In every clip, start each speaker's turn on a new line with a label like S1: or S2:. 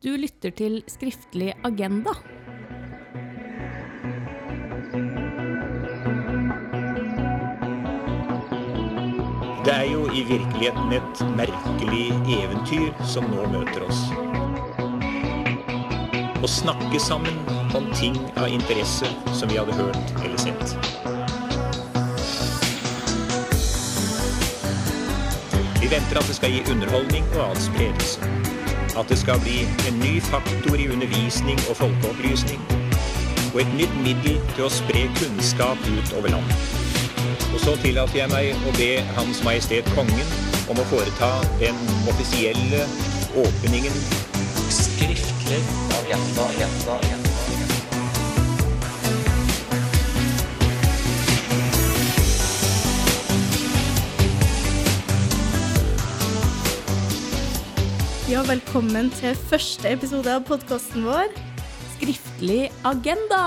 S1: Du lytter til Skriftlig agenda.
S2: Det er jo i virkeligheten et merkelig eventyr som nå møter oss. Å snakke sammen om ting av interesse som vi hadde hørt eller sett. Vi venter at det skal gi underholdning og adspredelse. At det skal bli en ny faktor i undervisning og folkeopplysning. Og et nytt middel til å spre kunnskap ut over landet. Og så tillater jeg meg å be Hans Majestet Kongen om å foreta den offisielle åpningen.
S3: Skriftlig av agenda, agenda.
S4: Ja, velkommen til første episode av podkasten vår.
S1: Skriftlig agenda!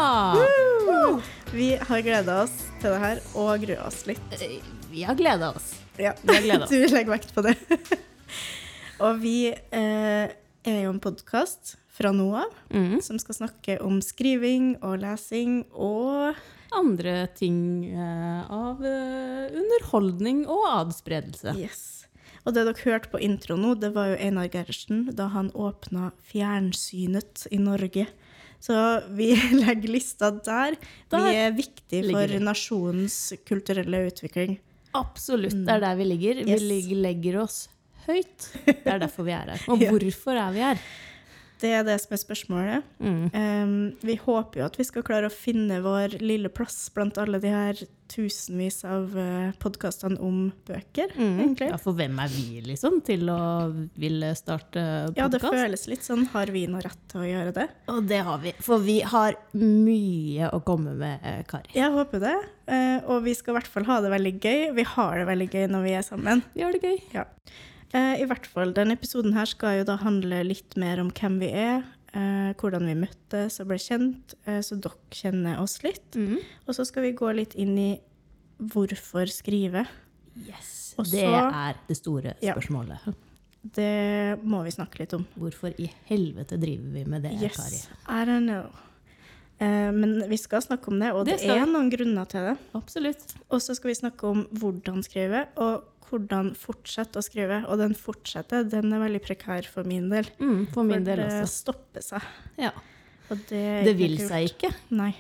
S4: Vi har gleda oss til det her og grua oss litt.
S1: Eh, Vi har gleda oss.
S4: Ja,
S1: Vi har gledet oss.
S4: du legger vekt på det. og vi eh, er jo en podkast fra nå av
S1: Mm.
S4: som skal snakke om skriving og lesing og
S1: Andre ting eh, av eh, underholdning og adspredelse.
S4: Yes. Og det dere hørte på intro nå, det var jo Einar Gerhardsen da han åpna fjernsynet i Norge. Så vi legger lista der.
S1: Der
S4: vi er viktig for nasjonens kulturelle utvikling.
S1: Absolutt, det er der vi ligger. Vi
S4: Yes.
S1: Vi legger oss høyt. Det er derfor vi er her. Og hvorfor er vi her?
S4: Det er det som er spørsmålet.
S1: Mm.
S4: Um, vi håper jo at vi skal klare å finne vår lille plass blant alle de her tusenvis av uh, podkastene om bøker, egentlig.
S1: Ja, for hvem er vi, liksom, til å ville starte
S4: Ja, det føles litt sånn. Har vi noe rett til å gjøre det?
S1: Og det har vi. For vi har mye å komme med, eh, Kari.
S4: Jeg håper det. Uh, og vi skal i hvert fall ha det veldig gøy. Vi har det veldig gøy når vi er sammen.
S1: Vi har det gøy.
S4: Ja. Eh, I hvert fall, Denne episoden her skal jo da handle litt mer om hvem vi er, eh, hvordan vi møttes og ble kjent, eh, så dere kjenner oss litt.
S1: Mm.
S4: Og så skal vi gå litt inn i hvorfor skrive.
S1: Yes.
S4: Også,
S1: det er det store
S4: Ja.
S1: spørsmålet.
S4: Det må vi snakke litt om.
S1: Hvorfor i helvete driver vi med det, Kari?
S4: I don't know. Eh, men vi skal snakke om det, og
S1: Det
S4: det, er noen grunner til det.
S1: Absolutt.
S4: Og så skal vi snakke om hvordan skrive, og hvordan fortsette å skrive. Og den fortsette, den er veldig prekær for min del.
S1: Mm, for min del
S4: det
S1: også.
S4: stopper seg.
S1: Ja.
S4: Og det,
S1: Det vil
S4: kult.
S1: seg ikke.
S4: Nei.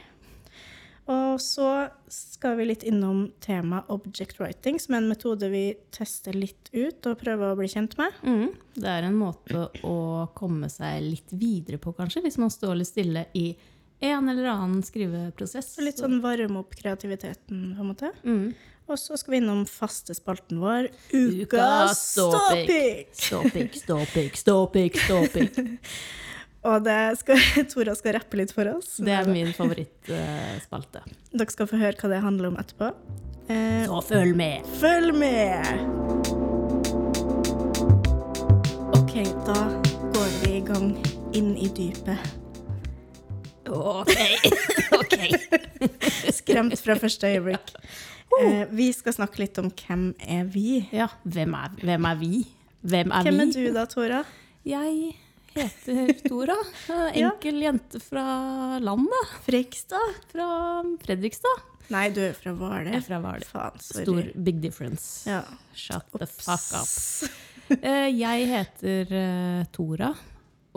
S4: Og så skal vi litt innom temaet object writing, som er en metode vi tester litt ut og prøver å bli kjent med.
S1: Mm. Det er en måte å komme seg litt videre på, kanskje, hvis man står litt stille i en eller annen skriveprosess.
S4: Og litt sånn varme opp kreativiteten, på en måte.
S1: mm.
S4: Og så skal vi innom faste spalten vår,
S1: Ukas ståpikk.
S4: ståpikk!
S1: Ståpikk, ståpikk, ståpikk.
S4: Og det skal, Tora skal rappe litt for oss.
S1: Det er min favorittspalte.
S4: Dere skal få høre hva det handler om etterpå. Eh,
S1: Så følg med!
S4: følg med! OK, da går vi i gang inn i dypet.
S1: Ok. okay.
S4: Skremt fra første øyeblikk. Eh, vi skal snakke litt om hvem er vi.
S1: Ja, hvem er, hvem er vi? Hvem er
S4: Hvem
S1: vi?
S4: er du da, Tora?
S1: Jeg heter Tora.
S4: Ja.
S1: Enkel jente fra landet.
S4: Frekstad?
S1: Fra Fredrikstad.
S4: Nei, du er fra Hvaler.
S1: er fra Hvaler. Stor big difference.
S4: Ja.
S1: Shut the fuck up. Eh, Jeg heter uh, Tora,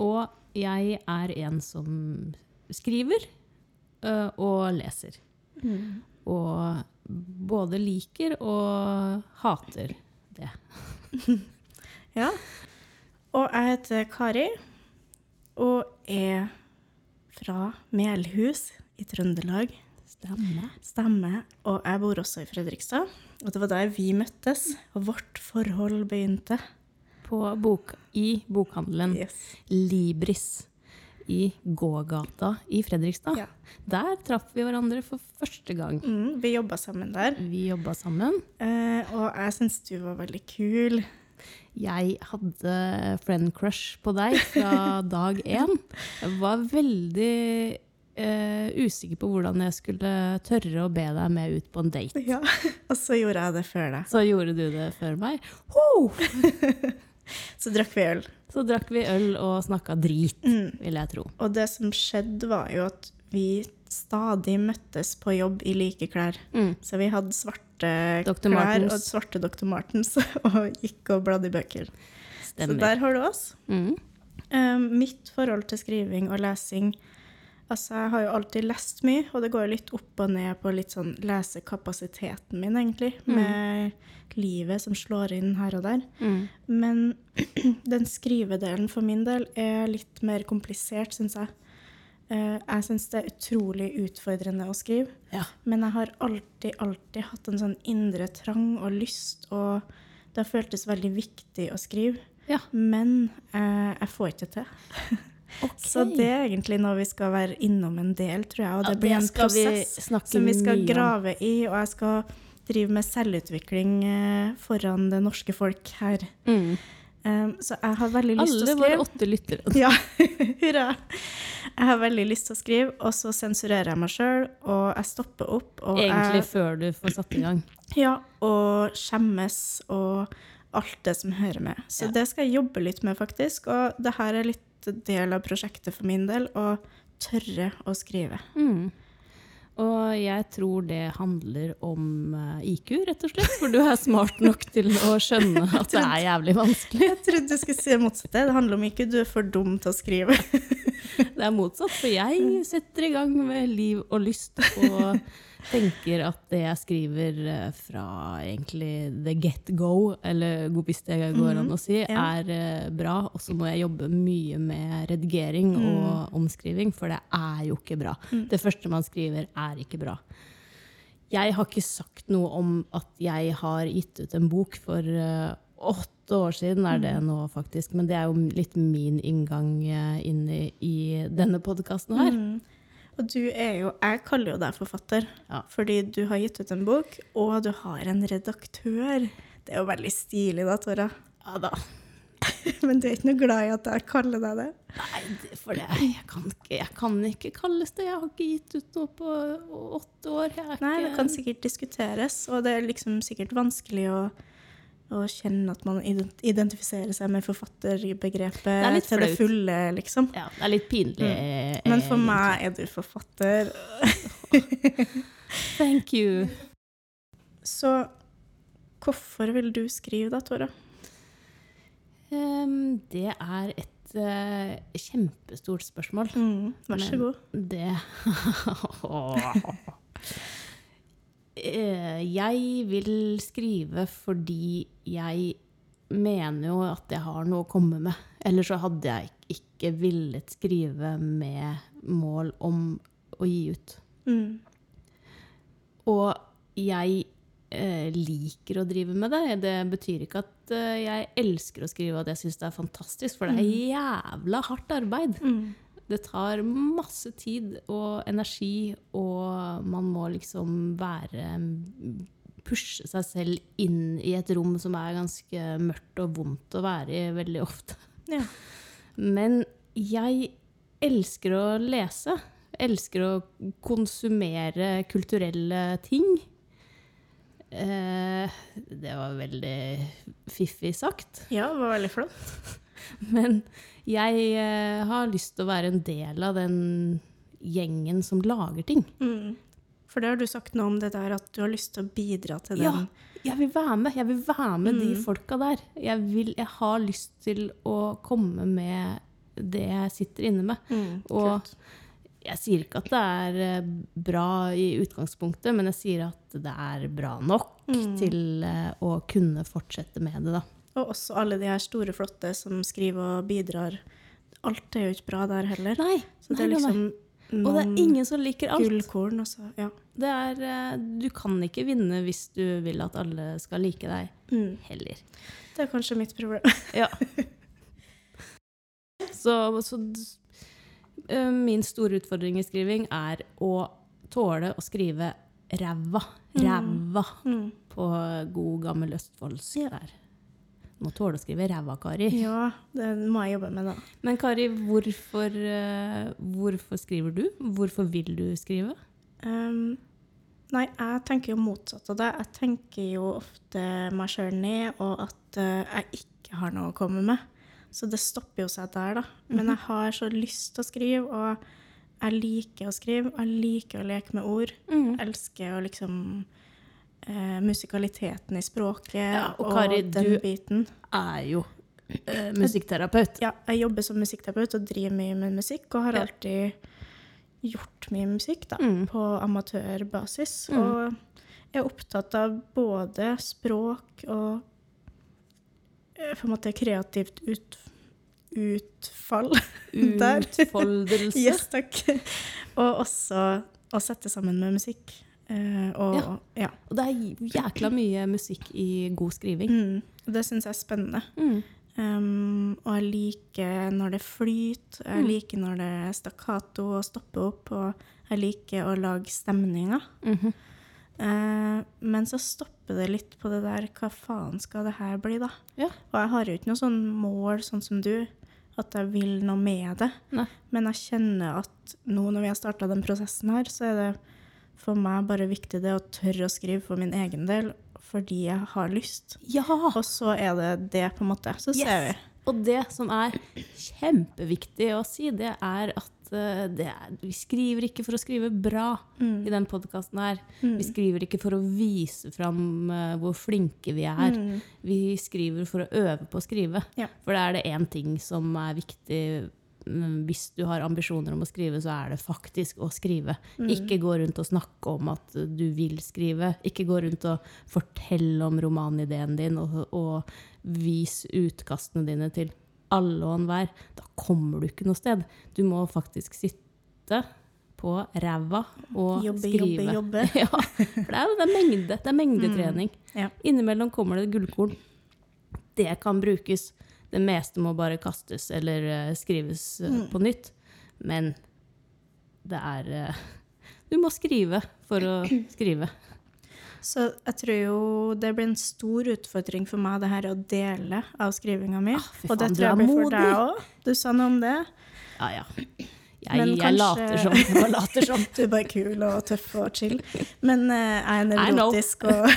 S1: og jeg er en som skriver uh, og leser.
S4: Mm.
S1: Og både liker og hater det.
S4: Ja. Og jeg heter Kari, og er fra Melhus i Trøndelag.
S1: Stemmer.
S4: Stemmer. Og jeg bor også i Fredrikstad. Og det var der vi møttes, og vårt forhold begynte.
S1: På bok, I bokhandelen
S4: Yes.
S1: Libris i gågata i Fredrikstad.
S4: Ja.
S1: Der traff vi hverandre for første gang.
S4: Mm, vi jobba sammen der.
S1: Vi jobba sammen.
S4: Eh, og jeg syns du var veldig kul.
S1: Jeg hadde friend crush på deg fra dag én. Jeg var veldig eh, usikker på hvordan jeg skulle tørre å be deg med ut på en date.
S4: Ja. Og så gjorde jeg det før deg.
S1: Så gjorde du det før meg. Ho!
S4: Så drakk vi øl.
S1: Så drakk vi øl og snakka drit, vil jeg tro.
S4: Og det som skjedde, var jo at vi stadig møttes på jobb i like klær.
S1: Mm.
S4: Så vi hadde svarte
S1: Dr.
S4: klær
S1: Martens.
S4: og svarte Dr. Martens og gikk og bladde i bøker. Så der har du oss.
S1: Mm.
S4: Um, mitt forhold til skriving og lesing Altså, jeg har jo alltid lest mye, og det går jo litt opp og ned på litt sånn lesekapasiteten min, egentlig, med livet som slår inn her og der.
S1: Mm.
S4: Men den skrivedelen for min del er litt mer komplisert, syns jeg. Uh, jeg syns det er utrolig utfordrende å skrive.
S1: Ja.
S4: Men jeg har alltid, alltid hatt en sånn indre trang og lyst, og det har føltes veldig viktig å skrive.
S1: Ja.
S4: Men uh, jeg får ikke til. Så det er egentlig noe vi skal være innom en del, tror jeg. Og det blir
S1: det
S4: en prosess
S1: vi
S4: som vi skal grave i, og jeg skal drive med selvutvikling eh, foran det norske folk her.
S1: Mm.
S4: Um, så jeg har veldig lyst til å skrive.
S1: Alle våre åtte lyttere.
S4: Ja, hurra. Jeg har veldig lyst til å skrive, og så sensurerer jeg meg sjøl, og jeg stopper opp. Og
S1: Egentlig
S4: jeg,
S1: før du får satt i gang.
S4: ja, og skjemmes og alt det som hører med. Så
S1: Ja.
S4: det skal jeg jobbe litt med, faktisk. Og det her er litt del av prosjektet for min del, å tørre å skrive.
S1: Mm. Og jeg tror det handler om eh, IQ, rett og slett. For du er smart nok til å skjønne at det er jævlig vanskelig.
S4: Jeg trodde du skulle si det motsatte. Det handler om IQ. du er for dum til å skrive.
S1: Det er motsatt, for jeg setter i gang med liv og lyst og tenker at det jeg skriver eh, fra egentlig the get go, eller hvis det går an å si, er eh, bra. Og så må jeg jobbe mye med redigering og omskriving, for det er jo ikke bra. Det første man skriver, er ikke bra. Jeg har ikke sagt noe om at jeg har gitt ut en bok for eh, åtte år siden, er det nå faktisk. Men det er jo litt min inngang eh, inn i, i denne podkasten her.
S4: Og du er jo Jeg kaller jo deg forfatter,
S1: Ja.
S4: fordi du har gitt ut en bok, og du har en redaktør. Det er jo veldig stilig, da, Tora.
S1: Ja da.
S4: Men du er ikke noe glad i at jeg kaller deg det?
S1: Nei, for det, jeg, kan ikke, jeg kan ikke kalles det. Jeg har ikke gitt ut noe på åtte år.
S4: Nei, det kan sikkert diskuteres, og det er liksom sikkert vanskelig å, å kjenne at man identifiserer seg med
S1: er
S4: forfatterbegrepet til det fulle, liksom.
S1: ja, det er litt pinlig. Mm.
S4: Men for meg er du forfatter.
S1: Thank you.
S4: Så hvorfor vil du skrive da, Tora?
S1: Um, det er et uh, kjempestort spørsmål.
S4: Mm, vær så
S1: Men
S4: god.
S1: Det Eh, Jeg vil skrive fordi jeg mener jo at jeg har noe å komme med. Ellers så hadde jeg ikke villet skrive med mål om å gi ut.
S4: Mm.
S1: Og jeg eh, liker å drive med det. Det betyr ikke at eh, jeg elsker å skrive og at jeg syns det er fantastisk, for det er jævla hardt arbeid.
S4: Mm.
S1: Det tar masse tid og energi, og man må liksom være Pushe seg selv inn i et rom som er ganske mørkt og vondt å være i veldig ofte.
S4: Ja.
S1: Men jeg elsker å lese. Elsker å konsumere kulturelle ting. Eh, det var veldig fiffig sagt.
S4: ja, det var veldig flott.
S1: Men jeg eh, har lyst til å være en del av den gjengen som lager ting.
S4: Mm. For det har du sagt noe om det der at du har lyst til å bidra til
S1: Ja, jeg vil være med. Jeg vil være med de
S4: Mm.
S1: folka der. Jeg, vil, jeg har lyst til å komme med det jeg sitter inne med.
S4: Mm,
S1: Og jeg sier ikke at det er eh, bra i utgangspunktet, men jeg sier at det er bra nok
S4: Mm.
S1: til eh, å kunne fortsette med det, da.
S4: Og også alle de her store, flotte som skriver og bidrar. Alt er jo ikke bra der heller.
S1: Nei,
S4: Så det er
S1: liksom
S4: liksom
S1: Og det er ingen som liker alt.
S4: gullkorn. også, ja.
S1: Det er, eh, du kan ikke vinne hvis du vil at alle skal like deg
S4: Mm.
S1: heller.
S4: Det er kanskje mitt problem.
S1: Ja. Så, så eh, min store utfordring i skriving er å tåle å skrive ræva. Ræva
S4: Mm.
S1: på god gammel østfoldsk
S4: Ja.
S1: der. Må tåle å skrive ræva, Kari.
S4: Ja, det må jeg jobbe med, da.
S1: Men Kari, hvorfor, eh, hvorfor skriver du? Hvorfor vil du skrive?
S4: Um, nei, jeg tenker jo motsatt av det. Jeg tenker jo ofte meg sjøl ned, og at eh, jeg ikke har noe å komme med. Så det stopper jo seg der, da. Men jeg har så lyst til å skrive, og jeg liker å skrive. Jeg liker å leke med ord.
S1: Mm.
S4: Jeg elsker å liksom eh, Musikaliteten i språket
S1: Ja, og
S4: og,
S1: Kari,
S4: den
S1: du-
S4: biten.
S1: Er jo eh, musikkterapeut.
S4: Ja, jeg jobber som musikkterapeut og driver mye med musikk, og har alltid gjort mye musikk da,
S1: Mm.
S4: på amatørbasis.
S1: Mm.
S4: Og er opptatt av både språk og eh, på en måte kreativt ut, utfall.
S1: Utfoldelse.
S4: Yes, takk. Og også å sette sammen med musikk. Eh, og
S1: Ja.
S4: ja.
S1: Og det er jækla mye musikk i god skriving.
S4: Mm, det syns jeg er spennende.
S1: Mm.
S4: Um, og jeg liker når det flyter, jeg
S1: Mm.
S4: liker når det er stakkato og stopper opp, og jeg liker å lage stemninger.
S1: Mm
S4: -hmm. uh, men så stopper det litt på det der hva faen skal det her bli, da?
S1: Ja.
S4: Og jeg har jo ikke noe sånn mål sånn som du, at jeg vil noe med det.
S1: Nei.
S4: Men jeg kjenner at nå når vi har starta den prosessen her, så er det for meg bare viktig det å tørre å skrive for min egen del, fordi jeg har lyst.
S1: Ja!
S4: Og så er det det, på en måte. Så ser vi.
S1: Og det som er kjempeviktig å si, det er at eh, det er, vi skriver ikke for å skrive bra i den podkasten her. Vi skriver ikke for å vise fram eh, hvor flinke vi er. Vi skriver for å øve på å skrive.
S4: Ja.
S1: For det er det én ting som er viktig mm, hvis du har ambisjoner om å skrive, så er det faktisk å skrive. Ikke gå rundt og snakke om at du vil skrive. Ikke gå rundt og fortelle om romanideen din, og, og vis utkastene dine til alle og enhver. Da kommer du ikke noe sted. Du må faktisk sitte på ræva og
S4: Jobbe,
S1: skrive.
S4: jobbe, jobbe.
S1: ja, for det er det er mengde. Det er mengdetrening.
S4: Ja.
S1: Innimellom kommer det gullkorn. Det kan brukes. Det meste må bare kastes eller eh, skrives mm. på nytt. Men det er eh, Du må skrive for å skrive.
S4: Så jeg tror jo det blir en stor utfordring for meg, det her å dele av skrivinga mi.
S1: Ah,
S4: og det tror jeg blir for deg òg. Du sa noe om det.
S1: Ja, ja. Jeg,
S4: Men
S1: jeg
S4: kanskje-
S1: later som. Jeg later som.
S4: Du er bare kul og tøff og chill. Men uh, jeg er nevrotisk og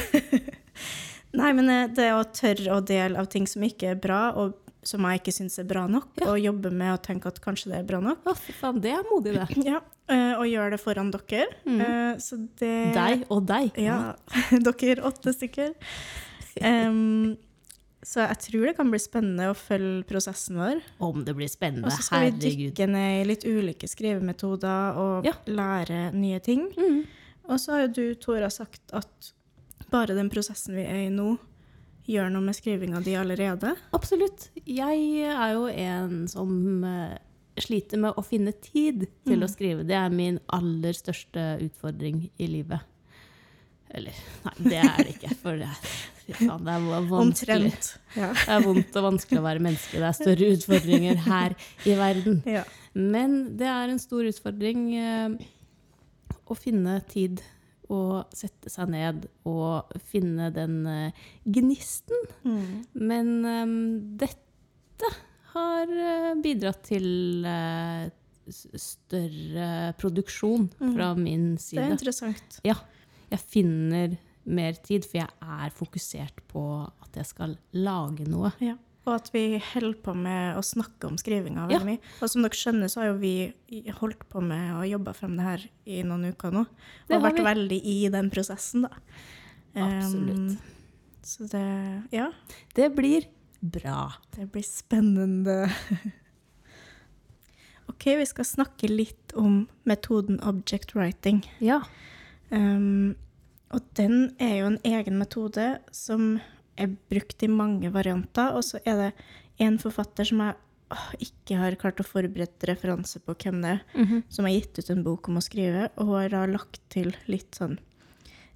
S4: Nei, men eh, det å tørre å dele av ting som ikke er bra, og som jeg ikke syns er bra nok,
S1: Ja.
S4: og jobbe med å tenke at kanskje det er bra nok.
S1: Å, fy faen, det er modig, det.
S4: Ja, eh, Og gjøre det foran dere. Mm. Så det
S1: Deg og deg.
S4: Ja, dere åtte stykker. Um, så jeg tror det kan bli spennende å følge prosessen vår.
S1: Om det blir spennende.
S4: Og så skal vi dykke ned i litt ulike skrivemetoder og
S1: Ja.
S4: lære nye ting.
S1: Mm.
S4: Og så har jo du, Tora, sagt at bare den prosessen vi er i nå, gjør noe med skrivinga di allerede.
S1: Absolutt. Jeg er jo en som eh, sliter med å finne tid til
S4: Mm.
S1: å skrive. Det er min aller største utfordring i livet. Eller nei, det er det ikke. For det er, faen, det er vanskelig.
S4: Ja.
S1: Det er vondt og vanskelig å være menneske. Det er større utfordringer her i verden.
S4: ja.
S1: Men det er en stor utfordring eh, å finne tid og sette seg ned og finne den eh, gnisten.
S4: Mm.
S1: Men um, dette har eh, bidratt til uh, større produksjon fra min
S4: side. Det er interessant.
S1: Ja, jeg finner mer tid, for jeg er fokusert på at jeg skal lage noe.
S4: Ja. Og at vi holder på med å snakke om skrivinga
S1: Ja.
S4: veldig mye. Og som dere skjønner, så har jo vi holdt på med å jobbe frem det her i noen uker nå. Og vært
S1: vi.
S4: veldig i den prosessen, da.
S1: Absolutt.
S4: Um, så det Ja,
S1: Det blir bra.
S4: det blir spennende. OK, vi skal snakke litt om metoden object writing.
S1: Ja.
S4: Um, og den er jo en egen metode som er brukt i mange varianter. Og så er det en forfatter som jeg åh, ikke har klart å forberede referanse på hvem det er,
S1: Mhm.
S4: som har gitt ut en bok om å skrive, og har da lagt til litt sånn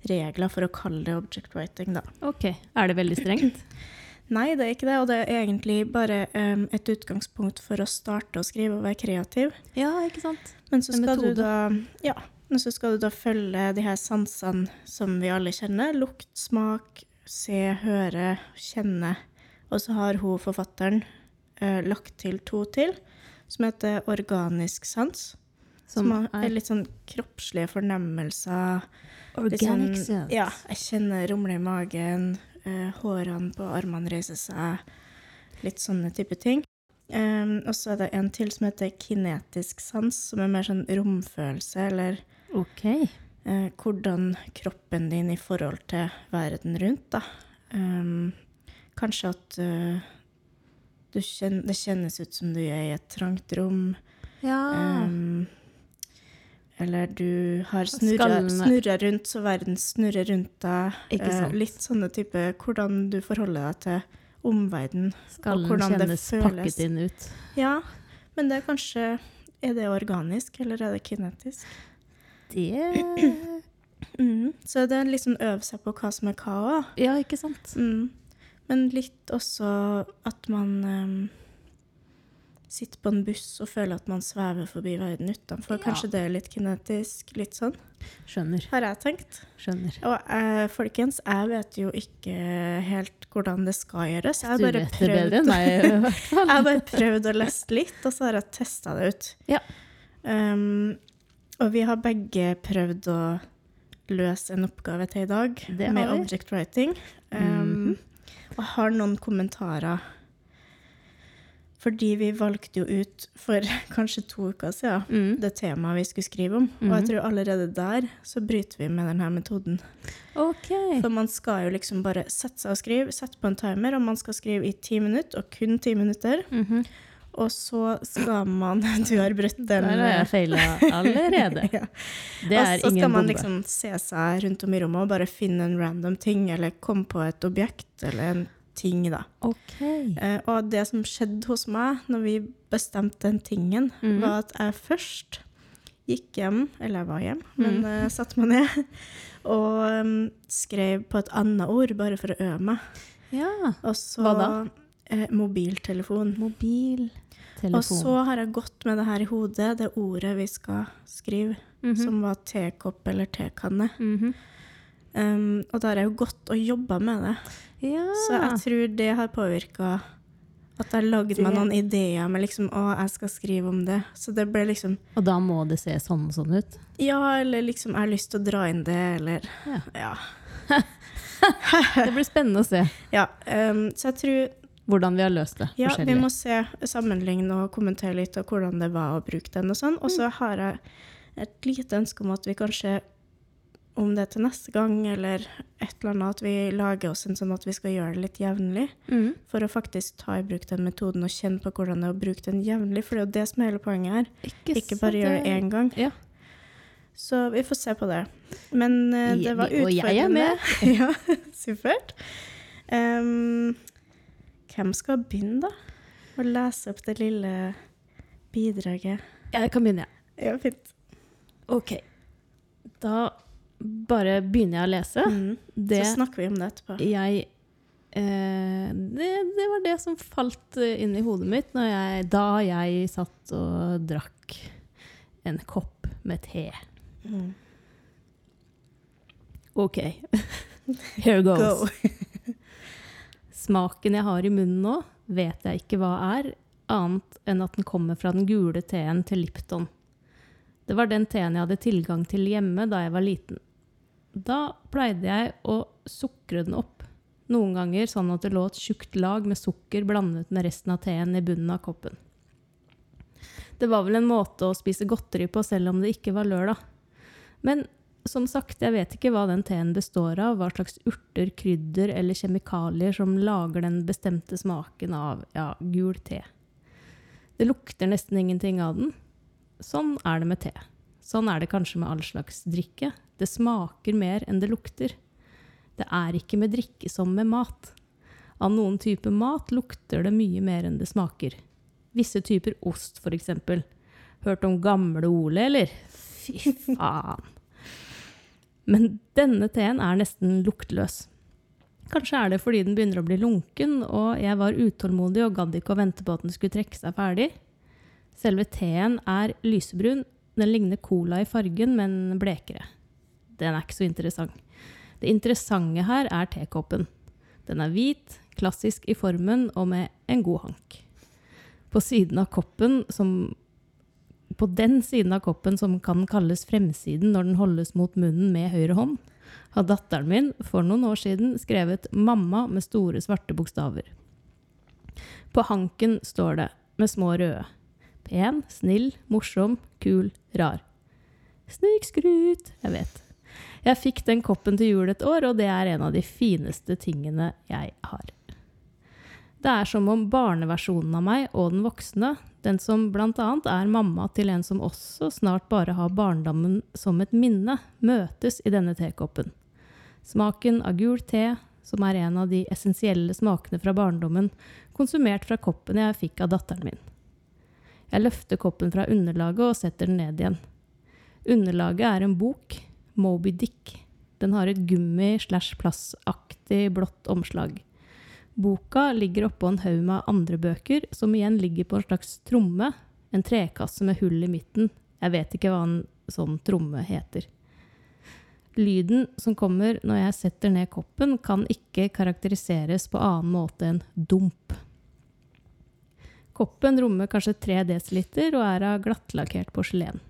S4: regler for å kalle det object writing, da.
S1: Ok. Er det veldig strengt?
S4: Nei, det er ikke det, og det er egentlig bare um, et utgangspunkt for å starte å skrive og være kreativ.
S1: Ja, ikke sant?
S4: Men så skal du da Ja, men så skal du da følge de her sansene som vi alle kjenner. Lukt, smak, se, høre, kjenne. Og så har hun forfatteren eh, lagt til to til, som heter organisk sans. Som,
S1: Som
S4: er litt sånn kroppslige fornemmelser.
S1: Organic
S4: sånn,
S1: sense.
S4: Ja, jeg kjenner rumle i magen, eh, hårene på armene reiser seg. Litt sånne type ting. Um, og så er det en til som heter kinetisk sans, som er mer sånn romfølelse, eller
S1: Ok.
S4: Eh, hvordan kroppen din i forhold til verden rundt, da. Um, kanskje at eh, du kjen det kjennes ut som du er i et trangt rom.
S1: Ja.
S4: Um, eller du har snurra, rundt, så verden snurrer rundt deg. Eh, litt sånne type Hvordan du forholder deg til omverdenen.
S1: Skallen
S4: hvordan det
S1: kjennes
S4: føles.
S1: pakket inn ut.
S4: Ja, men det er kanskje Er det organisk, eller er det kinetisk?
S1: Det
S4: Mm. Så det er liksom øve seg på hva som er hva òg.
S1: Ja, ikke sant?
S4: Mm. Men litt også at man um, sitter på en buss og føler at man svever forbi verden utenfor.
S1: Ja.
S4: Kanskje det er litt kinetisk, litt sånn,
S1: Skjønner.
S4: har jeg tenkt.
S1: Skjønner.
S4: Og eh, folkens, jeg vet jo ikke helt hvordan det skal gjøres. Jeg har bare prøvd,
S1: meg,
S4: jeg har bare prøvd å lese litt, og så har jeg testa det ut.
S1: Ja.
S4: Um, og vi har begge prøvd å løse en oppgave til i dag med
S1: vi.
S4: object writing. Um, Og har noen kommentarer. Fordi vi valgte jo ut for kanskje to uker siden
S1: Mm.
S4: det temaet vi skulle skrive om. Og jeg tror allerede der så bryter vi med denne metoden.
S1: Ok.
S4: For man skal jo liksom bare sette seg og skrive, sette på en timer, og man skal skrive i ti minutter, og kun ti minutter.
S1: Mhm.
S4: Og så skal man Du har brutt den.
S1: Der har jeg feila allerede.
S4: Ja.
S1: Det
S4: og
S1: er
S4: så skal man liksom se seg rundt om i rommet og bare finne en random ting, eller komme på et objekt eller en ting, da.
S1: Okay.
S4: Eh, og det som skjedde hos meg når vi bestemte den tingen,
S1: mm.
S4: var at jeg først gikk hjem, eller jeg var hjem, men
S1: Mhm.
S4: eh, satte meg ned og um, skrev på et annet ord, bare for å øve meg.
S1: Ja.
S4: Og så
S1: Hva da?
S4: Eh, mobiltelefon.
S1: Mobiltelefon.
S4: Og så har jeg gått med det her i hodet, det ordet vi skal skrive,
S1: Mhm.
S4: som var tekopp eller tekanne.
S1: Mhm.
S4: Um, og da har jeg jo gått og jobba med det.
S1: Ja.
S4: Så jeg tror det har påvirka at jeg lagde meg noen ideer med liksom Å, jeg skal skrive om det. Så det ble liksom
S1: Og da må det se sånn og sånn ut?
S4: Ja, eller liksom Jeg har lyst til å dra inn det, eller
S1: Ja.
S4: Ja.
S1: Det blir spennende å se
S4: ja um, så jeg tror
S1: hvordan vi har løst det.
S4: Ja, vi må se, sammenligne og kommentere litt av hvordan det var å bruke den og sånn. Og så har jeg et lite ønske om at vi kanskje, om det er til neste gang eller et eller annet, at vi lager oss en sånn at vi skal gjøre det litt jevnlig.
S1: Mm.
S4: For å faktisk ta i bruk den metoden og kjenne på hvordan det er å bruke den jevnlig. For det er jo det som er hele poenget her.
S1: Ikke,
S4: Ikke bare gjøre det én gang.
S1: Ja.
S4: Så vi får se på det. Men uh, det var
S1: utfordrende. og jeg er med.
S4: ja, supert. Um, hvem skal begynne, da? Å lese opp det lille bidraget.
S1: Jeg kan begynne, jeg.
S4: Ja, fint.
S1: Ok. Da bare begynner jeg å lese.
S4: Mm.
S1: Det
S4: Så snakker vi om det etterpå.
S1: jeg eh, det, det var det som falt eh, inn i hodet mitt jeg, da jeg satt og drakk en kopp med te.
S4: Mm.
S1: Ok. Here goes.
S4: Go.
S1: Smaken jeg har i munnen nå, vet jeg ikke hva er, annet enn at den kommer fra den gule teen til Lipton. Det var den teen jeg hadde tilgang til hjemme da jeg var liten. Da pleide jeg å sukre den opp, noen ganger sånn at det lå et tjukt lag med sukker blandet med resten av teen i bunnen av koppen. Det var vel en måte å spise godteri på selv om det ikke var lørdag. Men som sagt, jeg vet ikke hva den teen består av, hva slags urter, krydder eller kjemikalier som lager den bestemte smaken av ja, gul te. Det lukter nesten ingenting av den. Sånn er det med te. Sånn er det kanskje med all slags drikke. Det smaker mer enn det lukter. Det er ikke med drikke som med mat. Av noen typer mat lukter det mye mer enn det smaker. Visse typer ost, eksempel. Hørt om gamle Ole, eller? Fy faen. Men denne teen er nesten luktløs. Kanskje er det fordi den begynner å bli lunken, og jeg var utålmodig og gadd ikke å vente på at den skulle trekke seg ferdig. Selve teen er lysebrun. Den ligner cola i fargen, men blekere. Den er ikke så interessant. Det interessante her er tekoppen. Den er hvit, klassisk i formen og med en god hank. På siden av koppen som På den siden av koppen som kan kalles fremsiden når den holdes mot munnen med høyre hånd, har datteren min for noen år siden skrevet 'mamma' med store svarte bokstaver. På hanken står det med små røde. Pen, snill, morsom, kul, rar. Snikskryt, jeg vet. Jeg fikk den koppen til jul et år, og det er en av de fineste tingene jeg har. Det er som om barneversjonen av meg og den voksne, den som annet er mamma til en som også snart bare har barndommen som et minne, møtes i denne tekoppen. Smaken av gul te, som er en av de essensielle smakene fra barndommen, konsumert fra koppen jeg fikk av datteren min. Jeg løfter koppen fra underlaget og setter den ned igjen. Underlaget er en bok, Moby Dick. Den har et gummi-slash-plassaktig blått omslag. Boka ligger oppå en haug med andre bøker, som igjen ligger på en slags tromme, en trekasse med hull i midten. Jeg vet ikke hva en sånn tromme heter. Lyden som kommer når jeg setter ned koppen, kan ikke karakteriseres på annen måte enn dump. Koppen rommer kanskje 3 dl og er av glattlakkert porselen.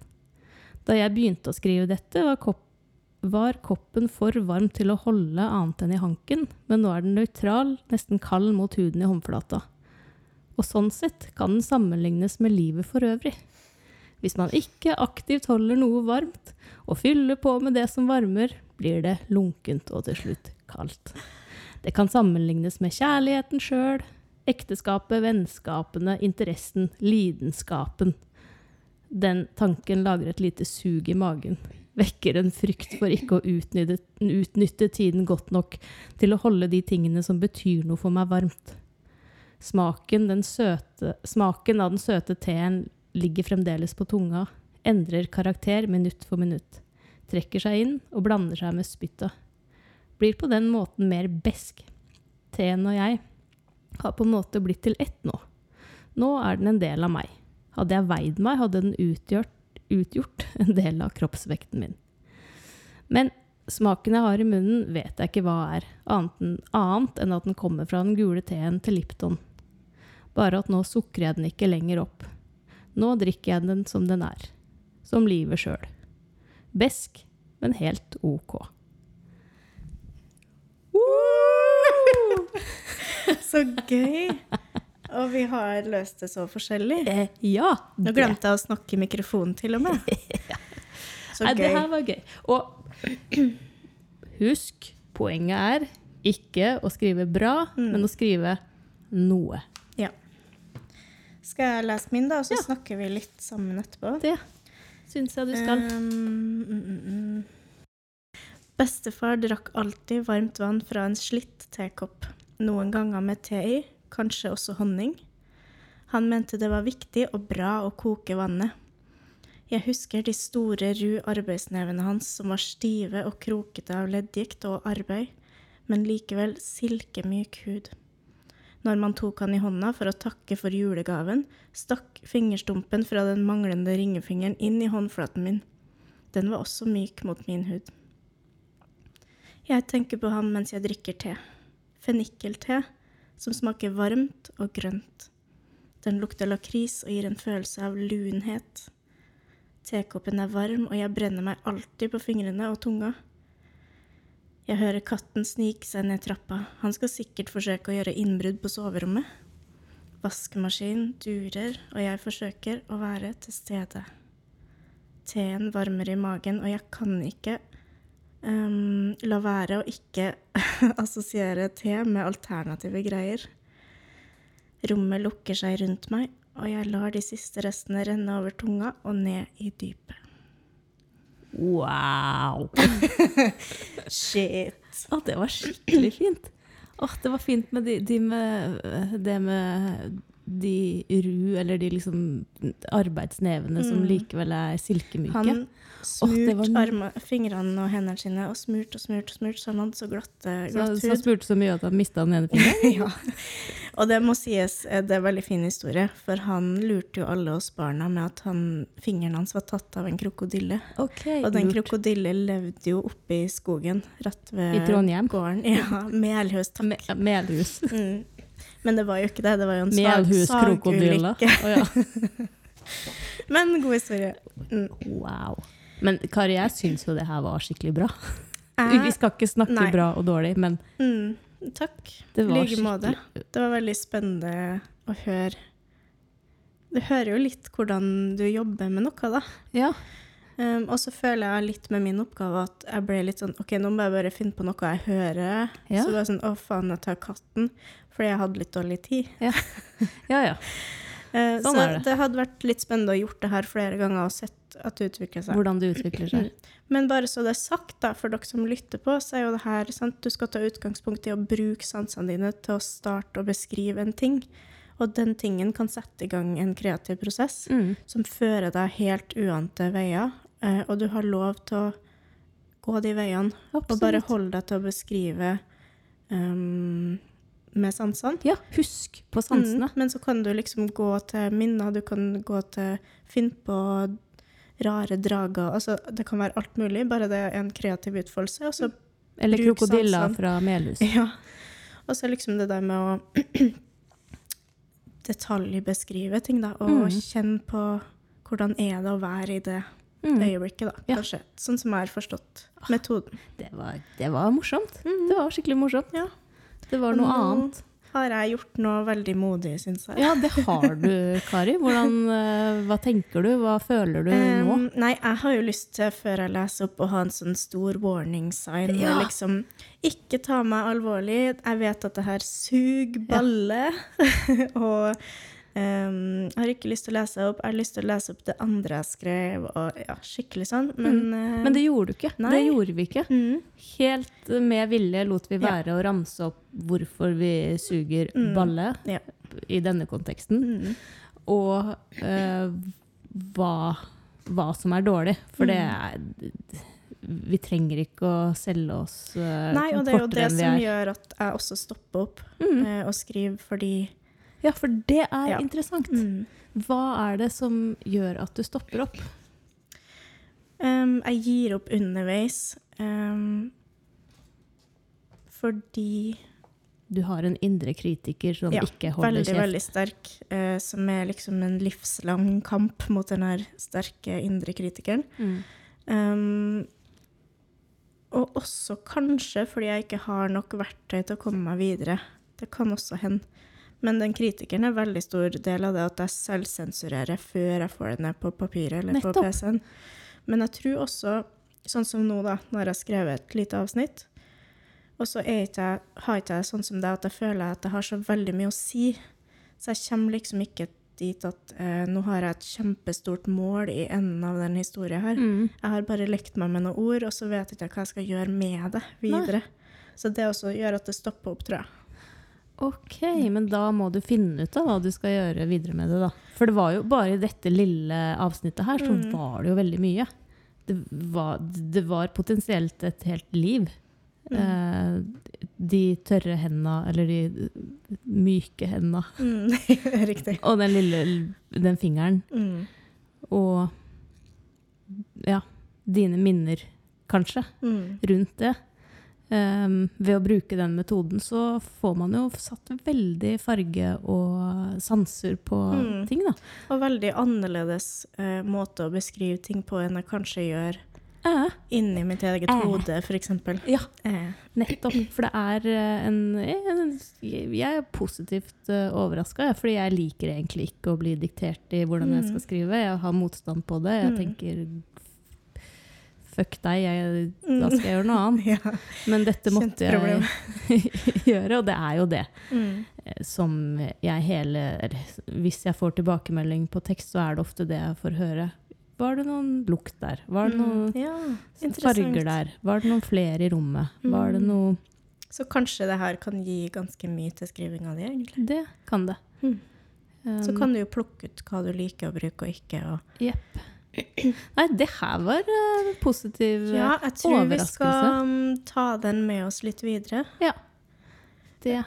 S1: Da jeg begynte å skrive dette, var, kopp, var koppen for varm til å holde annet enn i hanken, men nå er den nøytral, nesten kald mot huden i håndflata. Og sånn sett kan den sammenlignes med livet for øvrig. Hvis man ikke aktivt holder noe varmt, og fyller på med det som varmer, blir det lunkent og til slutt kaldt. Det kan sammenlignes med kjærligheten sjøl, ekteskapet, vennskapene, interessen, lidenskapen. Den tanken lager et lite sug i magen. Vekker en frykt for ikke å utnytte, utnytte tiden godt nok til å holde de tingene som betyr noe for meg, varmt. Smaken, søte, smaken av den søte teen ligger fremdeles på tunga, endrer karakter minutt for minutt, trekker seg inn og blander seg med spyttet. Blir på den måten mer besk. Teen og jeg har på en måte blitt til ett nå. Nå er den en del av meg. Hadde jeg veid meg, hadde den utgjort, utgjort en del av kroppsvekten min. Men smaken jeg har i munnen, vet jeg ikke hva er, annet enn, at den kommer fra den gule teen til Lipton. Bare at nå sukrer jeg den ikke lenger opp. Nå drikker jeg den som den er. Som livet sjøl. Besk, men helt ok.
S4: Så gøy! Og vi har løst det så forskjellig.
S1: Eh, ja!
S4: Nå
S1: det-
S4: glemte jeg å snakke i mikrofonen til og med. Så
S1: Nei, det her var gøy. Og husk, poenget er ikke å skrive bra,
S4: Mm.
S1: men å skrive noe.
S4: Ja. Skal jeg lese min, da, og så
S1: Ja.
S4: snakker vi litt sammen etterpå?
S1: Det syns jeg du skal.
S4: Um, mm, mm. Bestefar drakk alltid varmt vann fra en slitt tekopp. Noen ganger med te i, kanskje også honning. Han mente det var viktig og bra å koke vannet. Jeg husker de store, ru arbeidsnevene hans som var stive og krokete av leddgikt og arbeid, men likevel silkemyk hud. Når man tok han i hånda for å takke for julegaven, stakk fingerstumpen fra den manglende ringefingeren inn i håndflaten min. Den var også myk mot min hud. Jeg tenker på ham mens jeg drikker te. Fennikelte, som smaker varmt og grønt. Den lukter lakris og gir en følelse av lunhet. Tekoppen er varm, og jeg brenner meg alltid på fingrene og tunga. Jeg hører katten snike seg ned trappa. Han skal sikkert forsøke å gjøre innbrudd på soverommet. Vaskemaskinen durer, og jeg forsøker å være til stede. Teen varmer i magen, og jeg kan ikke ehm, la være å ikke assosiere te med alternative greier. Rommet lukker seg rundt meg, og jeg lar de siste restene renne over tunga og ned i dypet.
S1: Wow!
S4: Shit.
S1: Å, det var skikkelig fint. Åh, det var fint med de, de med det med de ru, eller de liksom arbeidsnevene som likevel er silkemyke.
S4: Han
S1: smurte
S4: arma, fingrene og hendene sine og smurte og smurte, smurt, så han hadde så glatt,
S1: så,
S4: glatt
S1: så
S4: hud.
S1: spurte så mye at han mista den ene fingeren.
S4: ja. Og det må sies, eh, det er en veldig fin historie, for han lurte jo alle oss barna med at han, fingeren hans var tatt av en krokodille.
S1: Ok,
S4: Og den krokodille levde jo oppe i skogen, rett ved
S1: I Trondheim?
S4: gården. Ja, Melhus, takk.
S1: Me Melhus.
S4: Mm. Men det var jo ikke det, det var jo en
S1: Melhuskrokodille.
S4: sagulykke.
S1: Å, ja.
S4: Men god historie. Mm.
S1: Wow. Men Kari, jeg syns jo det her var skikkelig bra.
S4: Jeg-
S1: Vi skal ikke snakke
S4: Nei.
S1: bra og dårlig, men
S4: Mm, takk.
S1: det
S4: I
S1: var
S4: like måte. Det var veldig spennende å høre Du hører jo litt hvordan du jobber med noe, da.
S1: Ja.
S4: Um, og så føler jeg litt med min oppgave at jeg ble litt sånn OK, nå må jeg bare finne på noe jeg hører.
S1: Ja.
S4: Så det var sånn Å, faen, jeg tar katten. Fordi jeg hadde litt dårlig tid.
S1: Ja, ja.
S4: ja.
S1: Sånn
S4: så
S1: det.
S4: det hadde vært litt spennende å gjort det her flere ganger og sett at det utvikler seg.
S1: Hvordan det utvikler seg.
S4: Men bare så det er sagt, da, for dere som lytter på, så er jo det her sant? Du skal ta utgangspunkt i å bruke sansene dine til å starte å beskrive en ting. Og den tingen kan sette i gang en kreativ prosess
S1: Mm.
S4: som fører deg helt uante veier. Eh, og du har lov til å gå de veiene, Absolutt. og bare holde deg til å beskrive um, med sansene.
S1: Ja, husk på sansene.
S4: Mm, men så kan du liksom gå til minner, du kan gå til Finne på rare drager. Altså, det kan være alt mulig, bare det er en kreativ utfoldelse. Og så
S1: Eller
S4: bruk
S1: krokodiller fra Melhus.
S4: Ja. Og så liksom det der med å detaljbeskrive ting, da, og
S1: Mm.
S4: kjenne på hvordan er det å være i det
S1: Mm.
S4: øyeblikket, da,
S1: Ja.
S4: kanskje. Sånn som jeg har forstått metoden.
S1: Det, var, det var morsomt. Det var skikkelig morsomt.
S4: Ja.
S1: Det var noe
S4: nå
S1: annet.
S4: Har jeg gjort noe veldig modig, syns jeg.
S1: Ja, det har du, Kari. Hvordan, eh, hva tenker du? Hva føler du nå?
S4: Um, nei, jeg har jo lyst til, før jeg leser opp, å ha en sånn stor warning sign.
S1: Ja.
S4: Liksom, ikke ta meg alvorlig. Jeg vet at det her suger balle. og um, jeg har ikke lyst til å lese opp. Jeg har lyst til å lese opp det andre jeg skrev, og ja, skikkelig sånn. Men, eh,
S1: Men det gjorde du ikke.
S4: Nei.
S1: Det gjorde vi ikke.
S4: mm,
S1: Helt med vilje lot vi
S4: Ja.
S1: være å ramse opp hvorfor vi suger
S4: Mm.
S1: balle
S4: ja.
S1: i denne konteksten,
S4: Mm,
S1: og uh, hva, hva som er dårlig. For det er Vi trenger ikke å selge oss uh,
S4: Nei, og det er jo det som gjør at jeg også stopper opp
S1: Mm.
S4: uh, og skriver, fordi
S1: Ja, for det er
S4: Ja.
S1: interessant.
S4: mm,
S1: Hva er det som gjør at du stopper opp?
S4: Um, jeg gir opp underveis um, fordi
S1: Du har en indre kritiker som
S4: Ja,
S1: ikke holder
S4: Veldig,
S1: kjeft.
S4: veldig sterk. Uh, som er liksom en livslang kamp mot den her sterke indre kritikeren.
S1: Mm.
S4: Um, og også kanskje fordi jeg ikke har nok verktøy til å komme meg videre. Det kan også hende. Men den kritikeren er veldig stor del av det at jeg selvsensurerer før jeg får det ned på papiret eller på PC-en. Men jeg tror også, sånn som nå, da, når jeg har skrevet et lite avsnitt, og så er ikke jeg, har ikke jeg sånn som det at jeg føler at jeg har så veldig mye å si. Så jeg kommer liksom ikke dit at eh, nå har jeg et kjempestort mål i enden av den historien her.
S1: Mm.
S4: Jeg har bare lekt meg med noen ord, og så vet jeg ikke hva jeg skal gjøre med det videre. Så det også gjør at det stopper opp, tror jeg.
S1: Ok, men da må du finne ut av hva du skal gjøre videre med det, da. For det var jo bare i dette lille avsnittet her, så
S4: Mm.
S1: var det jo veldig mye. Det var, det var potensielt et helt liv.
S4: Mm.
S1: Eh, de tørre henda, eller de myke henda,
S4: Mm, Riktig.
S1: og den lille den fingeren.
S4: Mm.
S1: Og ja, dine minner, kanskje,
S4: Mm.
S1: rundt det. Um, ved å bruke den metoden så får man jo satt veldig farge og sanser på
S4: Mm.
S1: ting, da.
S4: Og veldig annerledes uh, måte å beskrive ting på enn jeg kanskje gjør
S1: uh.
S4: inni mitt eget
S1: uh.
S4: hode, f.eks.
S1: ja, nettopp. For det er en, en Jeg er positivt overraska, fordi jeg liker egentlig ikke å bli diktert i hvordan jeg
S4: Mm.
S1: skal skrive. Jeg har motstand på det. Jeg
S4: Mm.
S1: tenker Fuck deg, jeg,
S4: Mm.
S1: da skal jeg gjøre noe annet.
S4: Ja.
S1: Men dette måtte jeg gjøre, og det er jo det.
S4: Mm.
S1: eh, som jeg hele Hvis jeg får tilbakemelding på tekst, så er det ofte det jeg får høre. Var det noen lukt der? Var det noen
S4: Mm. Ja,
S1: farger der? Var det noen flere i rommet? Var det
S4: Mm.
S1: noe
S4: Så kanskje det her kan gi ganske mye til skrivinga di, egentlig.
S1: Det kan det.
S4: Mm. Så
S1: Um,
S4: kan du jo plukke ut hva du liker å bruke og ikke. Og
S1: Nei, det her var en positiv overraskelse.
S4: ja, jeg tror vi skal um, ta den med oss litt videre.
S1: Det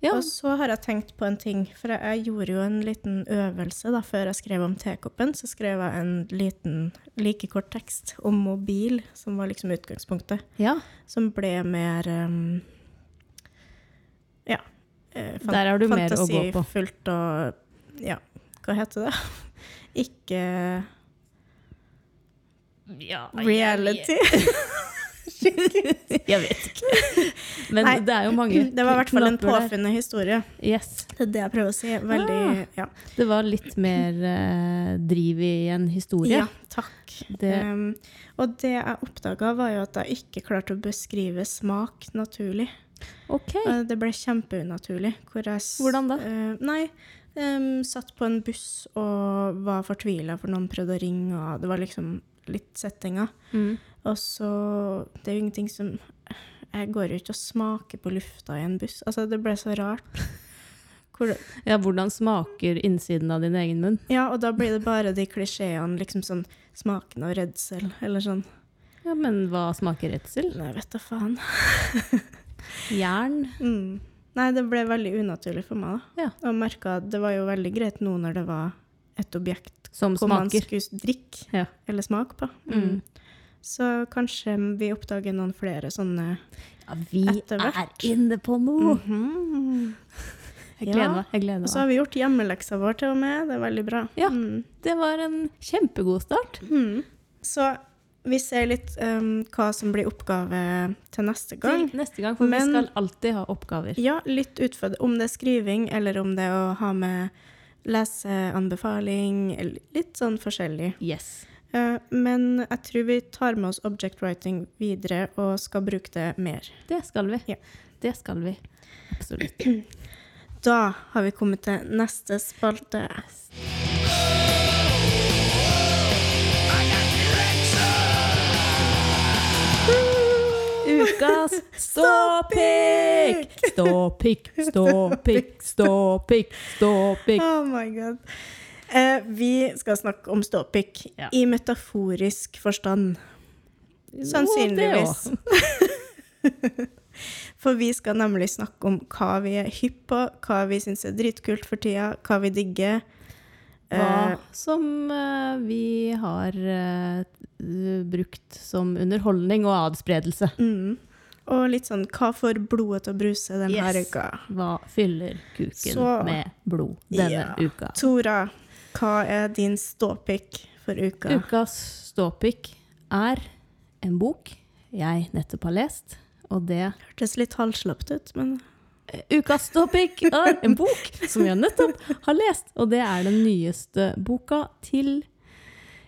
S1: Ja.
S4: Og så har jeg tenkt på en ting, for jeg, jeg gjorde jo en liten øvelse da, før jeg skrev om tekoppen. Så skrev jeg en liten, like kort tekst om mobil, som var liksom utgangspunktet.
S1: ja.
S4: Som ble mer um, Ja. eh, fan-
S1: Der har du mer å gå på.
S4: Fantasifullt og Ja, hva heter det? Ikke reality.
S1: Jeg vet ikke. Men
S4: Nei,
S1: det er jo mange
S4: Det var i hvert fall en
S1: påfunnende
S4: påfunnet historie.
S1: Yes.
S4: Det er det jeg prøver å si. Veldig Ja.
S1: Det var litt mer eh, driv i en historie.
S4: ja takk.
S1: Det,
S4: Um, og det jeg oppdaga, var jo at jeg ikke klarte å beskrive smak naturlig.
S1: ok.
S4: Eh, Det ble kjempeunaturlig. Hvor jeg
S1: Hvordan da?
S4: Uh, nei, um, satt på en buss og var fortvila for noen prøvde å ringe, og det var liksom litt settinga.
S1: Mm.
S4: Og så Det er jo ingenting som Jeg går jo ikke og smaker på lufta i en buss. Altså, det ble så rart. Hvor,
S1: Ja, hvordan smaker innsiden av din egen munn?
S4: ja, og da blir det bare de klisjeene, liksom sånn smaken av redsel, eller sånn
S1: Ja, men hva smaker redsel?
S4: Nei, vet da faen.
S1: Jern?
S4: Mm. Nei, det ble veldig unaturlig for meg, da.
S1: Ja.
S4: Og merka at det var jo veldig greit nå når det var et objekt
S1: Som
S4: hvor man skulle drikke
S1: Ja.
S4: eller smake på.
S1: Mm.
S4: Så kanskje vi oppdager noen flere sånne
S1: Ja, vi er inne på noe!
S4: Mhm.
S1: Jeg gleder meg. jeg gleder
S4: Og så har vi gjort hjemmeleksa vår til og med. Det er veldig bra.
S1: Ja.
S4: Mm.
S1: Det var en kjempegod start.
S4: Mm. Så vi ser litt um, hva som blir oppgave til neste gang.
S1: Til neste gang, for
S4: Men-
S1: vi skal alltid ha oppgaver.
S4: Ja, litt utfordrende. Om det er skriving, eller om det er å ha med leseanbefaling, litt sånn forskjellig.
S1: Yes.
S4: Eh, men jeg tror vi tar med oss object writing videre og skal bruke det mer.
S1: Det skal vi.
S4: Ja.
S1: Det skal vi. Absolutt.
S4: Da har vi kommet til neste spalte.
S1: Ukas ståpikk! Ståpikk, ståpikk, ståpikk, ståpikk.
S4: Oh my god. Eh, vi skal snakke om ståpikk
S1: Ja.
S4: i metaforisk forstand. Sannsynligvis. For vi skal nemlig snakke om hva vi er hypp på, hva vi syns er dritkult for tida, hva vi digger.
S1: Hva
S4: Eh,
S1: som eh, vi har eh, brukt som underholdning og adspredelse.
S4: mm. Og litt sånn hva får blodet til å bruse denne
S1: Yes.
S4: uka?
S1: Hva fyller kuken
S4: Så-
S1: med blod denne
S4: Ja.
S1: uka?
S4: Tora, hva er din ståpikk for uka?
S1: Ukas ståpikk er en bok jeg nettopp har lest, og det
S4: Hørtes litt halvslapt ut, men
S1: Ukas ståpikk er en bok som jeg nettopp har lest, og det er den nyeste boka til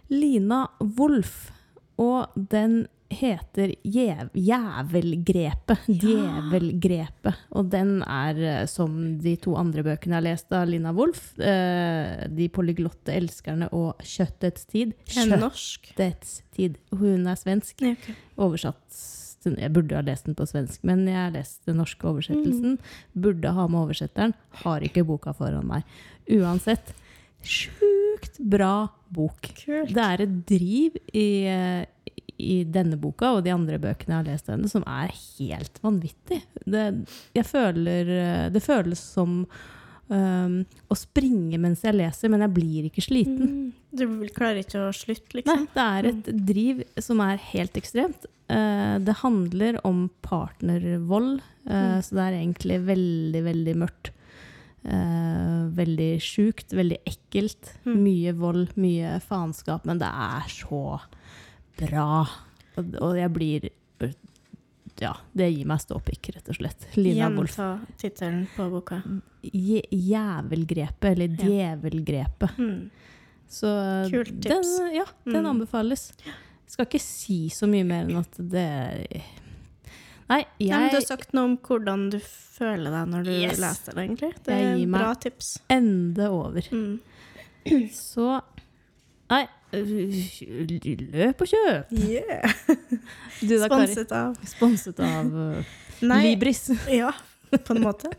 S1: Lina Wolff. Og den heter Jæv Jævelgrepet. Djevelgrepet. Og den er, eh, som de to andre bøkene jeg har lest av Lina Wolff, eh, 'De polyglotte elskerne' og 'Kjøttets tid'. Kjøttets tid. Hun er svensk
S4: Ja,
S1: oversatt Jeg burde ha lest den på svensk, men jeg har lest den norske oversettelsen. Burde ha med oversetteren. Har ikke boka foran meg. Uansett, sjukt bra bok.
S4: Kult.
S1: Det er et driv i, eh, i denne boka og de andre bøkene jeg har lest henne, som er helt vanvittig. Det, føler, eh, det føles som um, å springe mens jeg leser, men jeg blir ikke sliten.
S4: Mm. Du klarer ikke å slutte,
S1: Nei,
S4: liksom?
S1: det er et driv som er helt ekstremt. Uh, det handler om partnervold, eh, så det er egentlig veldig, veldig mørkt. Uh, veldig sjukt, veldig ekkelt.
S4: Mm.
S1: Mye vold, mye faenskap, men det er så bra. Og, og jeg blir Ja, det gir meg ståpikk, rett og slett. Lina Wolff.
S4: Gjenta tittelen på boka.
S1: Je- Jævelgrepet, eller
S4: Ja. Mm.
S1: Så
S4: Kult tips.
S1: Den, ja, den
S4: Mm.
S1: anbefales. Skal ikke si så mye mer enn at det Nei, jeg
S4: Nei, du har sagt noe om hvordan du føler deg når du
S1: Yes.
S4: leser det, egentlig. Det
S1: Jeg
S4: er bra tips.
S1: ende over.
S4: Mm.
S1: Så Nei, løp og kjøp!
S4: Yeah.
S1: Du da?
S4: Sponset av
S1: Sponset av uh,
S4: Nei,
S1: Libris.
S4: ja, på en måte.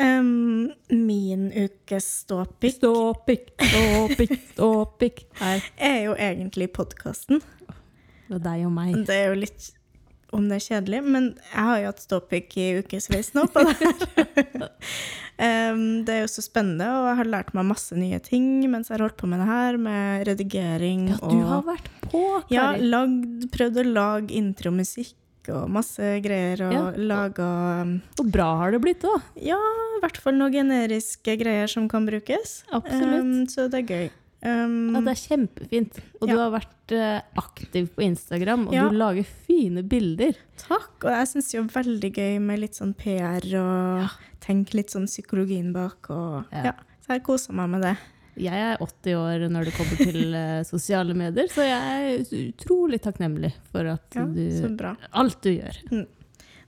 S4: Um, min ukes ståpikk
S1: Ståpikk, ståpikk, ståpikk. Her.
S4: er jo egentlig podkasten.
S1: Det er deg og meg.
S4: Det er jo litt om det er kjedelig, men jeg har jo hatt ståpikk i ukevis nå på det her. um, det er jo så spennende, og jeg har lært meg masse nye ting mens jeg har holdt på med det her, med redigering
S1: Ja, du
S4: og
S1: har vært på,
S4: Ja, lagd, prøvd å lage intromusikk og masse greier, og
S1: Ja.
S4: laga
S1: Og bra har det blitt òg.
S4: Ja, i hvert fall noen generiske greier som kan brukes.
S1: Absolutt.
S4: Um, så det er gøy. Um,
S1: Ja, det er kjempefint. Og
S4: Ja.
S1: du har vært uh, aktiv på Instagram, og
S4: Ja.
S1: du lager fine bilder.
S4: Takk. Og jeg syns jo veldig gøy med litt sånn PR og tenke litt sånn psykologien bak og
S1: Ja.
S4: Så jeg koser meg med det.
S1: Jeg er 80 år når det kommer til uh, sosiale medier, så jeg er utrolig takknemlig for at du. Alt du gjør.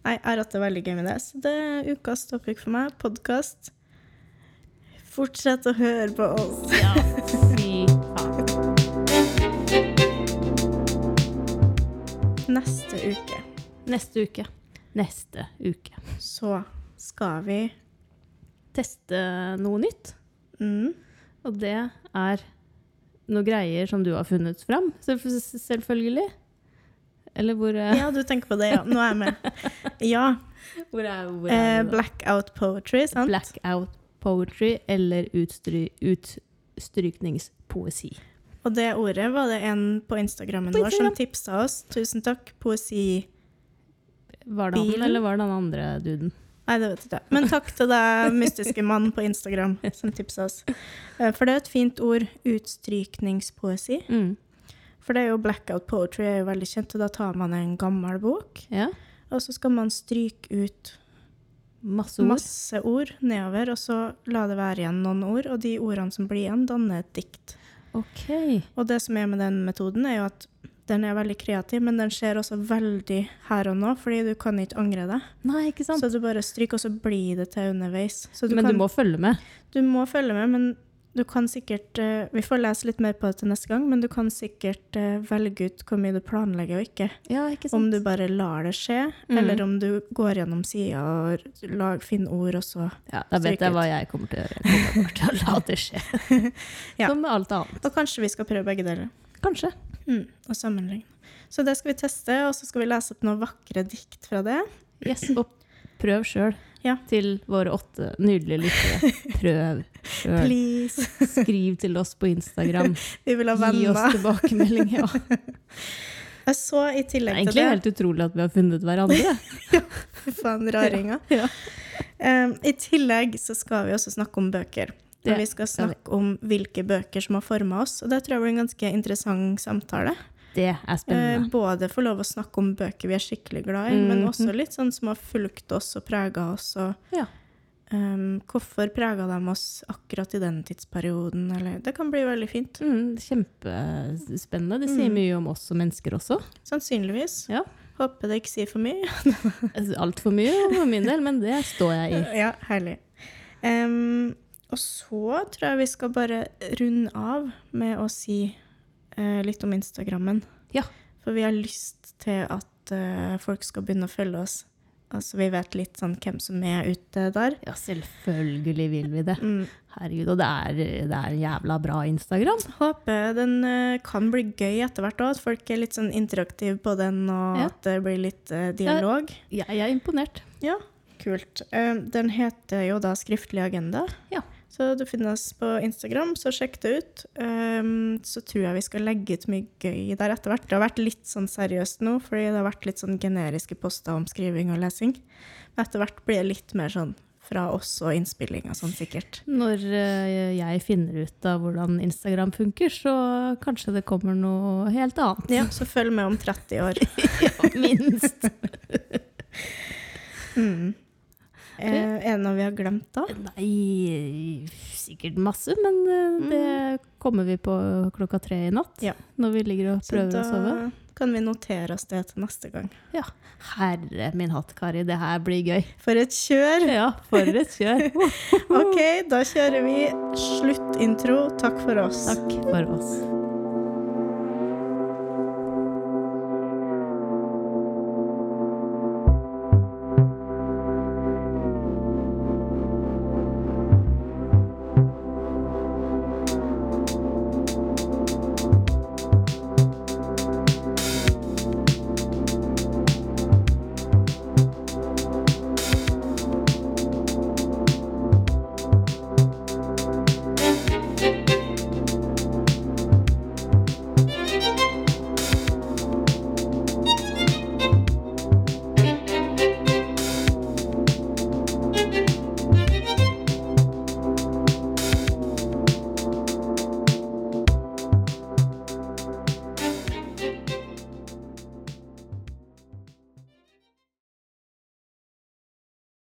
S4: Nei, jeg har hatt det veldig gøy med det. Så det er ukas topic for meg. Podkast. Fortsett å høre på oss.
S1: Ja,
S4: Neste uke
S1: Neste uke. Neste uke.
S4: så skal vi
S1: Teste noe nytt.
S4: mm,
S1: Og det er noen greier som du har funnet fram, selv- selvfølgelig. Eller hvor, eh,
S4: Ja, du tenker på det, ja. Nå er jeg med. Ja.
S1: hvor er, hvor er eh,
S4: blackout poetry, sant?
S1: Blackout poetry eller utstry, utstrykningspoesi.
S4: Og det ordet var det en på Instagrammen
S1: På
S4: vår som
S1: Instagram.
S4: tipsa oss. Tusen takk. Poesi...
S1: Var det han, eller var det den andre duden?
S4: Nei, det vet jeg ikke. Men takk til deg, mystiske mann på Instagram, som tipsa oss. Eh, For det er et fint ord. Utstrykningspoesi.
S1: Mm.
S4: For det er jo blackout poetry er jo veldig kjent, og da tar man en gammel bok,
S1: Ja.
S4: og så skal man stryke ut
S1: Masse ord.
S4: masse ord nedover, og så la det være igjen noen ord, og de ordene som blir igjen, danner et dikt.
S1: Ok.
S4: Og det som er med den metoden, er jo at den er veldig kreativ, men den skjer også veldig her og nå, fordi du kan ikke angre deg.
S1: Nei, ikke sant?
S4: Så du bare stryker, og så blir det til underveis. Så du,
S1: Men
S4: kan,
S1: du må følge med.
S4: du må følge med, men du kan sikkert eh, Vi får lese litt mer på det til neste gang, men du kan sikkert eh, velge ut hvor mye du planlegger og ikke.
S1: Ja, ikke sant?
S4: Om du bare lar det skje,
S1: Mm.
S4: eller om du går gjennom sida og lag, finner ord, og så
S1: Ja, da vet jeg
S4: ut.
S1: hva jeg kommer til å gjøre. Jeg kommer til å la det skje.
S4: Ja.
S1: Som med alt annet.
S4: Og kanskje vi skal prøve begge deler.
S1: Kanskje.
S4: Mm, og sammenligne. Så det skal vi teste, og så skal vi lese opp noen vakre dikt fra det.
S1: Yes, og prøv sjøl.
S4: Ja.
S1: Til våre åtte nydelige lyttere. Prøv sjøl.
S4: Please.
S1: Skriv til oss på Instagram.
S4: Vi vil ha venner.
S1: Gi oss tilbakemelding. Ja.
S4: Så i
S1: Det er
S4: tillegg til
S1: egentlig
S4: det
S1: helt utrolig at vi har funnet hverandre.
S4: ja, faen, raringa.
S1: Ja.
S4: Um, I tillegg så skal vi også snakke om bøker. Og vi skal snakke om hvilke bøker som har forma oss. Og det tror jeg blir en ganske interessant samtale.
S1: Det er
S4: Eh,
S1: spennende.
S4: både få lov å snakke om bøker vi er skikkelig glad i, men
S1: Mhm.
S4: også litt sånn som har fulgt oss og prega oss. Og,
S1: Ja.
S4: um, hvorfor prega de oss akkurat i den tidsperioden? Eller, det kan bli veldig fint.
S1: Mm, kjempespennende. Det sier
S4: Mm.
S1: mye om oss som mennesker også.
S4: Sannsynligvis.
S1: Ja.
S4: Håper det ikke sier for mye.
S1: Altfor mye for min del, men det står jeg i.
S4: Ja, herlig. Um, og så tror jeg vi skal bare runde av med å si eh, litt om Instagrammen.
S1: Ja.
S4: For vi har lyst til at eh, folk skal begynne å følge oss. Altså vi vet litt sånn hvem som er ute der.
S1: Ja, selvfølgelig vil vi det.
S4: Mm.
S1: Herregud, og det er, det er en jævla bra Instagram.
S4: Håper den eh, kan bli gøy etter hvert òg, at folk er litt sånn interaktive på den, og
S1: Ja.
S4: at det blir litt eh, dialog.
S1: Jeg er imponert.
S4: Ja, kult. Eh, den heter jo da Skriftlig agenda.
S1: Ja.
S4: Så du finner oss på Instagram, så sjekk det ut. Um, så tror jeg vi skal legge ut mye gøy der etter hvert. Det har vært litt sånn seriøst nå, fordi det har vært litt sånn generiske poster om skriving og lesing. Men etter hvert blir det litt mer sånn fra oss og innspilling og sånn sikkert.
S1: Når eh, jeg finner ut av hvordan Instagram funker, så kanskje det kommer noe helt annet.
S4: Ja, så følg med om 30 år.
S1: ja, Minst.
S4: Mm. Eh, er det noe vi har glemt da?
S1: Nei, sikkert masse, men eh, det kommer vi på klokka tre i natt.
S4: Ja.
S1: Når vi ligger og
S4: Så
S1: prøver å sove.
S4: da kan vi notere oss det til neste gang. Ja.
S1: Herre min hatt, Kari, det her blir gøy.
S4: For et kjør!
S1: Ja, for et kjør.
S4: Ok, da kjører vi sluttintro. Takk for oss.
S1: Takk for oss.